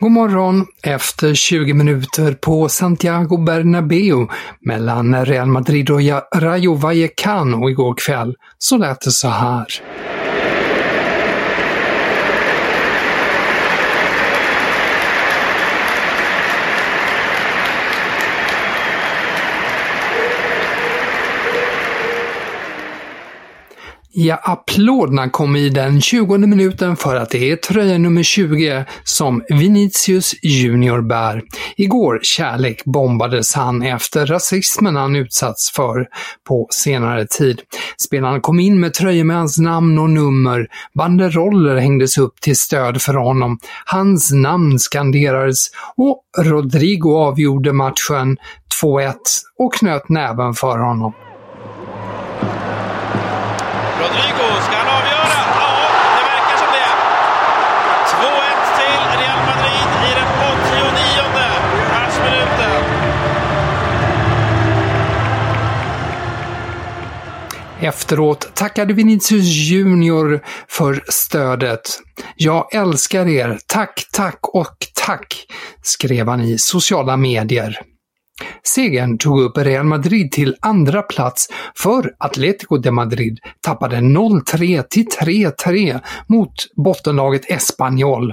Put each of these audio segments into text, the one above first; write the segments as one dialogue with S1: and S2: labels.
S1: God morgon! Efter 20 minuter på Santiago Bernabéu mellan Real Madrid och Rayo Vallecano igår kväll så lät det så här. Ja, applåderna kom i den 20 minuten för att det är tröja nummer 20 som Vinicius Junior bär. Igår kärlek bombades han efter rasismen han utsatts för på senare tid. Spelaren kom in med tröjor med hans namn och nummer, banderoller hängdes upp till stöd för honom, hans namn skanderades och Rodrigo avgjorde matchen 2-1 och knöt näven för honom. Efteråt tackade Vinicius Junior för stödet. Jag älskar er, tack, tack och tack, skrev han i sociala medier. Segern tog upp Real Madrid till andra plats för Atlético de Madrid tappade 0-3 till 3-3 mot bottenlaget Espanyol.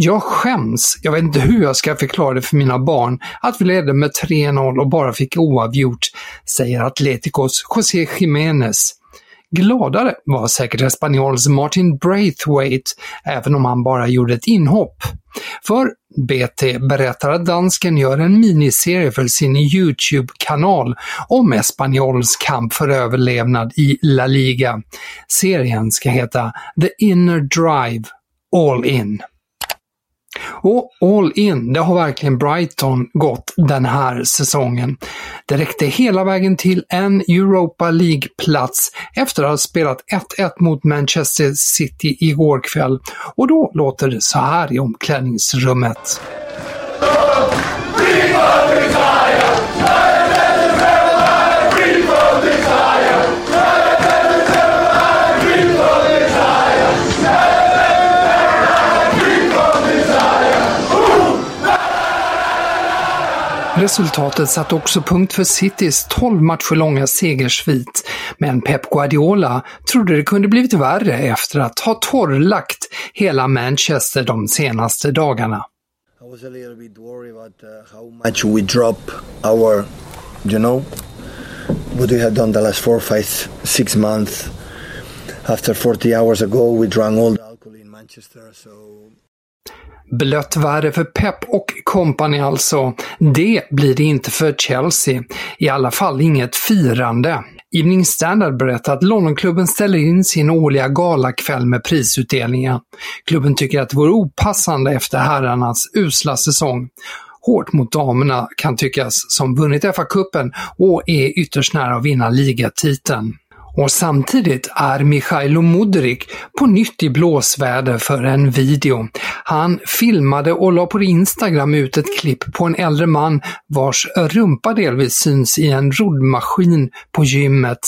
S1: Jag skäms, jag vet inte hur jag ska förklara det för mina barn, att vi ledde med 3-0 och bara fick oavgjort, säger Atleticos José Jiménez. Gladare var säkert Espanyols Martin Braithwaite, även om han bara gjorde ett inhopp. För BT berättar att dansken gör en miniserie för sin YouTube-kanal om Espanyols kamp för överlevnad i La Liga. Serien ska heta The Inner Drive All In. Och all in, det har verkligen Brighton gått den här säsongen. Det räckte hela vägen till en Europa League-plats efter att ha spelat 1-1 mot Manchester City igår kväll. Och då låter det så här i omklädningsrummet. Resultatet satte också punkt för Citys 12 matcher långa segersvit, men Pep Guardiola trodde det kunde blivit värre efter att ha torrlagt hela Manchester de senaste dagarna.
S2: I was a little bit worried about uh, how much we drop our, you know, what we have done the last four, five, six months. After 40 hours ago, we drank all the alcohol in Manchester, so
S1: Blött värre för Pep och kompani alltså. Det blir det inte för Chelsea. I alla fall inget firande. Evening Standard berättar att Londonklubben ställer in sin årliga galakväll med prisutdelningen. Klubben tycker att det vore opassande efter herrarnas usla säsong. Hårt mot damerna kan tyckas, som vunnit FA-cupen och är ytterst nära att vinna ligatiteln. Och samtidigt är Michailo Mudrik på nytt i blåsväder för en video. Han filmade och la på Instagram ut ett klipp på en äldre man vars rumpa delvis syns i en roddmaskin på gymmet.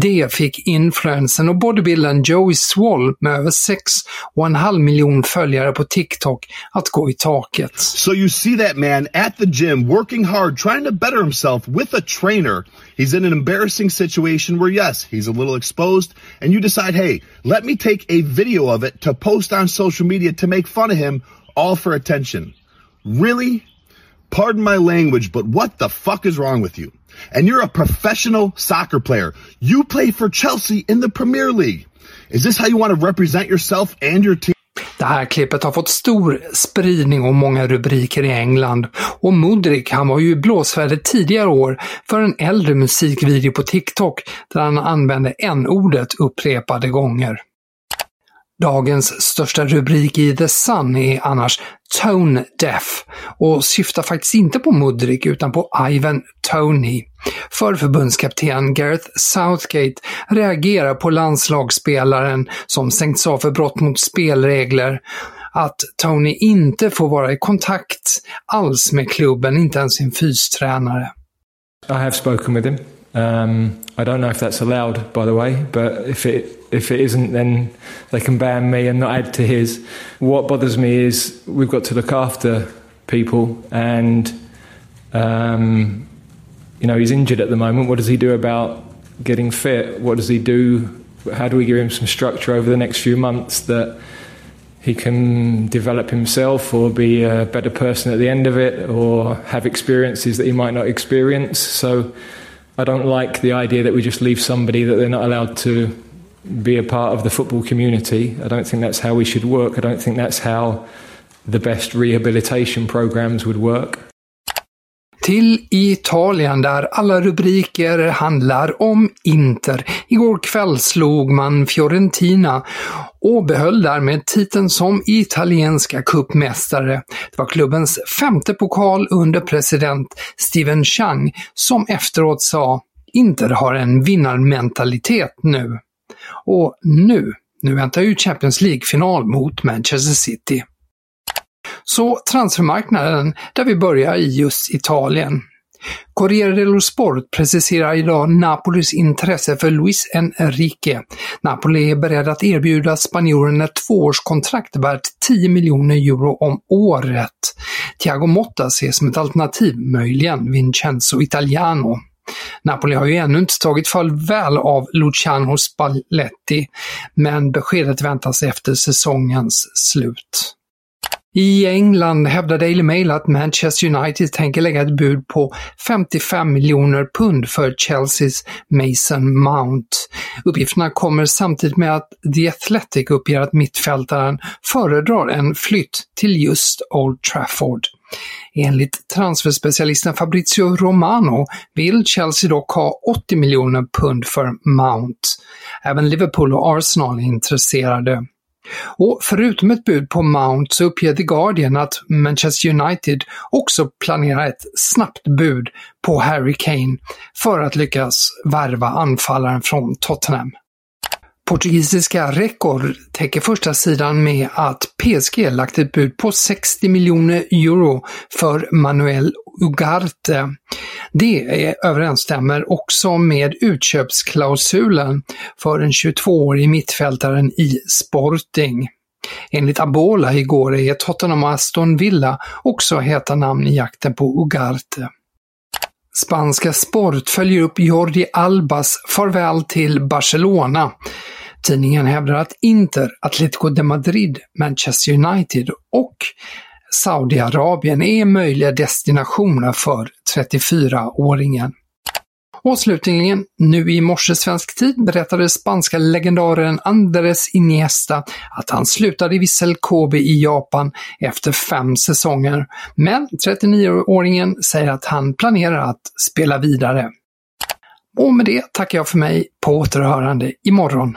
S1: Det fick influensen och bodybuildern Joey Swall med över 6,5 miljon följare på TikTok att gå i taket.
S3: So you see that man at the gym working hard trying to better himself with a trainer. He's in an embarrassing situation where yes, he's a little exposed and you decide, hey, let me take a video of it to post on social media to make fun of him all for attention. Really? Pardon my language, but what the fuck is wrong with you? And you're a professional soccer player. You play for Chelsea in the Premier League. Is this how you want to represent yourself and your team?
S1: Det här klippet har fått stor spridning och många rubriker i England. Och Mudrik, han var ju i blåsväder tidigare år för en äldre musikvideo på TikTok där han använde n-ordet upprepade gånger. Dagens största rubrik i The Sun är annars Tone Deaf och syftar faktiskt inte på Mudrik utan på Ivan Tony. För förbundskapten Gareth Southgate reagerar på landslagsspelaren som sänkts av för brott mot spelregler att Tony inte får vara i kontakt alls med klubben, inte ens sin fystränare.
S4: I have spoken with him. Um, I don't know if that's allowed, by the way, but if it if it isn't, then they can ban me and not add to his. What bothers me is we've got to look after people, and um, you know he's injured at the moment. What does he do about getting fit? What does he do? How do we give him some structure over the next few months that he can develop himself or be a better person at the end of it or have experiences that he might not experience? So I don't like the idea that we just leave somebody that they're not allowed to be a part of the football community. I don't think that's how we should work. I don't think that's how the best rehabilitation programs would work.
S1: Till Italien där alla rubriker handlar om Inter. Igår kväll slog man Fiorentina och behöll därmed titeln som italienska kuppmästare. Det var klubbens femte pokal under president Steven Chang som efteråt sa Inter har en vinnarmentalitet nu. Och nu, nu väntar ju Champions League-final mot Manchester City. Så transfermarknaden, där vi börjar i just Italien. Corriere dello Sport preciserar idag Napolis intresse för Luis Enrique. Napoli är beredd att erbjuda spanjoren ett tvåårskontrakt värt 10 miljoner euro om året. Thiago Motta ses som ett alternativ, möjligen Vincenzo Italiano. Napoli har ju ännu inte tagit farväl av Luciano Spalletti, men beskedet väntas efter säsongens slut. I England hävdar Daily Mail att Manchester United tänker lägga ett bud på 55 miljoner pund för Chelseas Mason Mount. Uppgifterna kommer samtidigt med att The Athletic uppger att mittfältaren föredrar en flytt till just Old Trafford. Enligt transferspecialisten Fabrizio Romano vill Chelsea dock ha 80 miljoner pund för Mount. Även Liverpool och Arsenal är intresserade. Och förutom ett bud på Mount så uppger The Guardian att Manchester United också planerar ett snabbt bud på Harry Kane för att lyckas värva anfallaren från Tottenham. Portugisiska Record täcker första sidan med att PSG lagt ett bud på 60 miljoner euro för Manuel Ugarte. Det överensstämmer också med utköpsklausulen för den 22-årige mittfältaren i Sporting. Enligt Abola igår är Tottenham och Aston Villa också heta namn i jakten på Ugarte. Spanska Sport följer upp Jordi Albas farväl till Barcelona. Tidningen hävdar att Inter, Atletico de Madrid, Manchester United och Saudiarabien är möjliga destinationer för 34-åringen. Och slutligen, nu i morse svensk tid berättade spanska legendaren Andres Iniesta att han slutade i Vissel Kobe i Japan efter fem säsonger. Men 39-åringen säger att han planerar att spela vidare. Och med det tackar jag för mig på återhörande imorgon.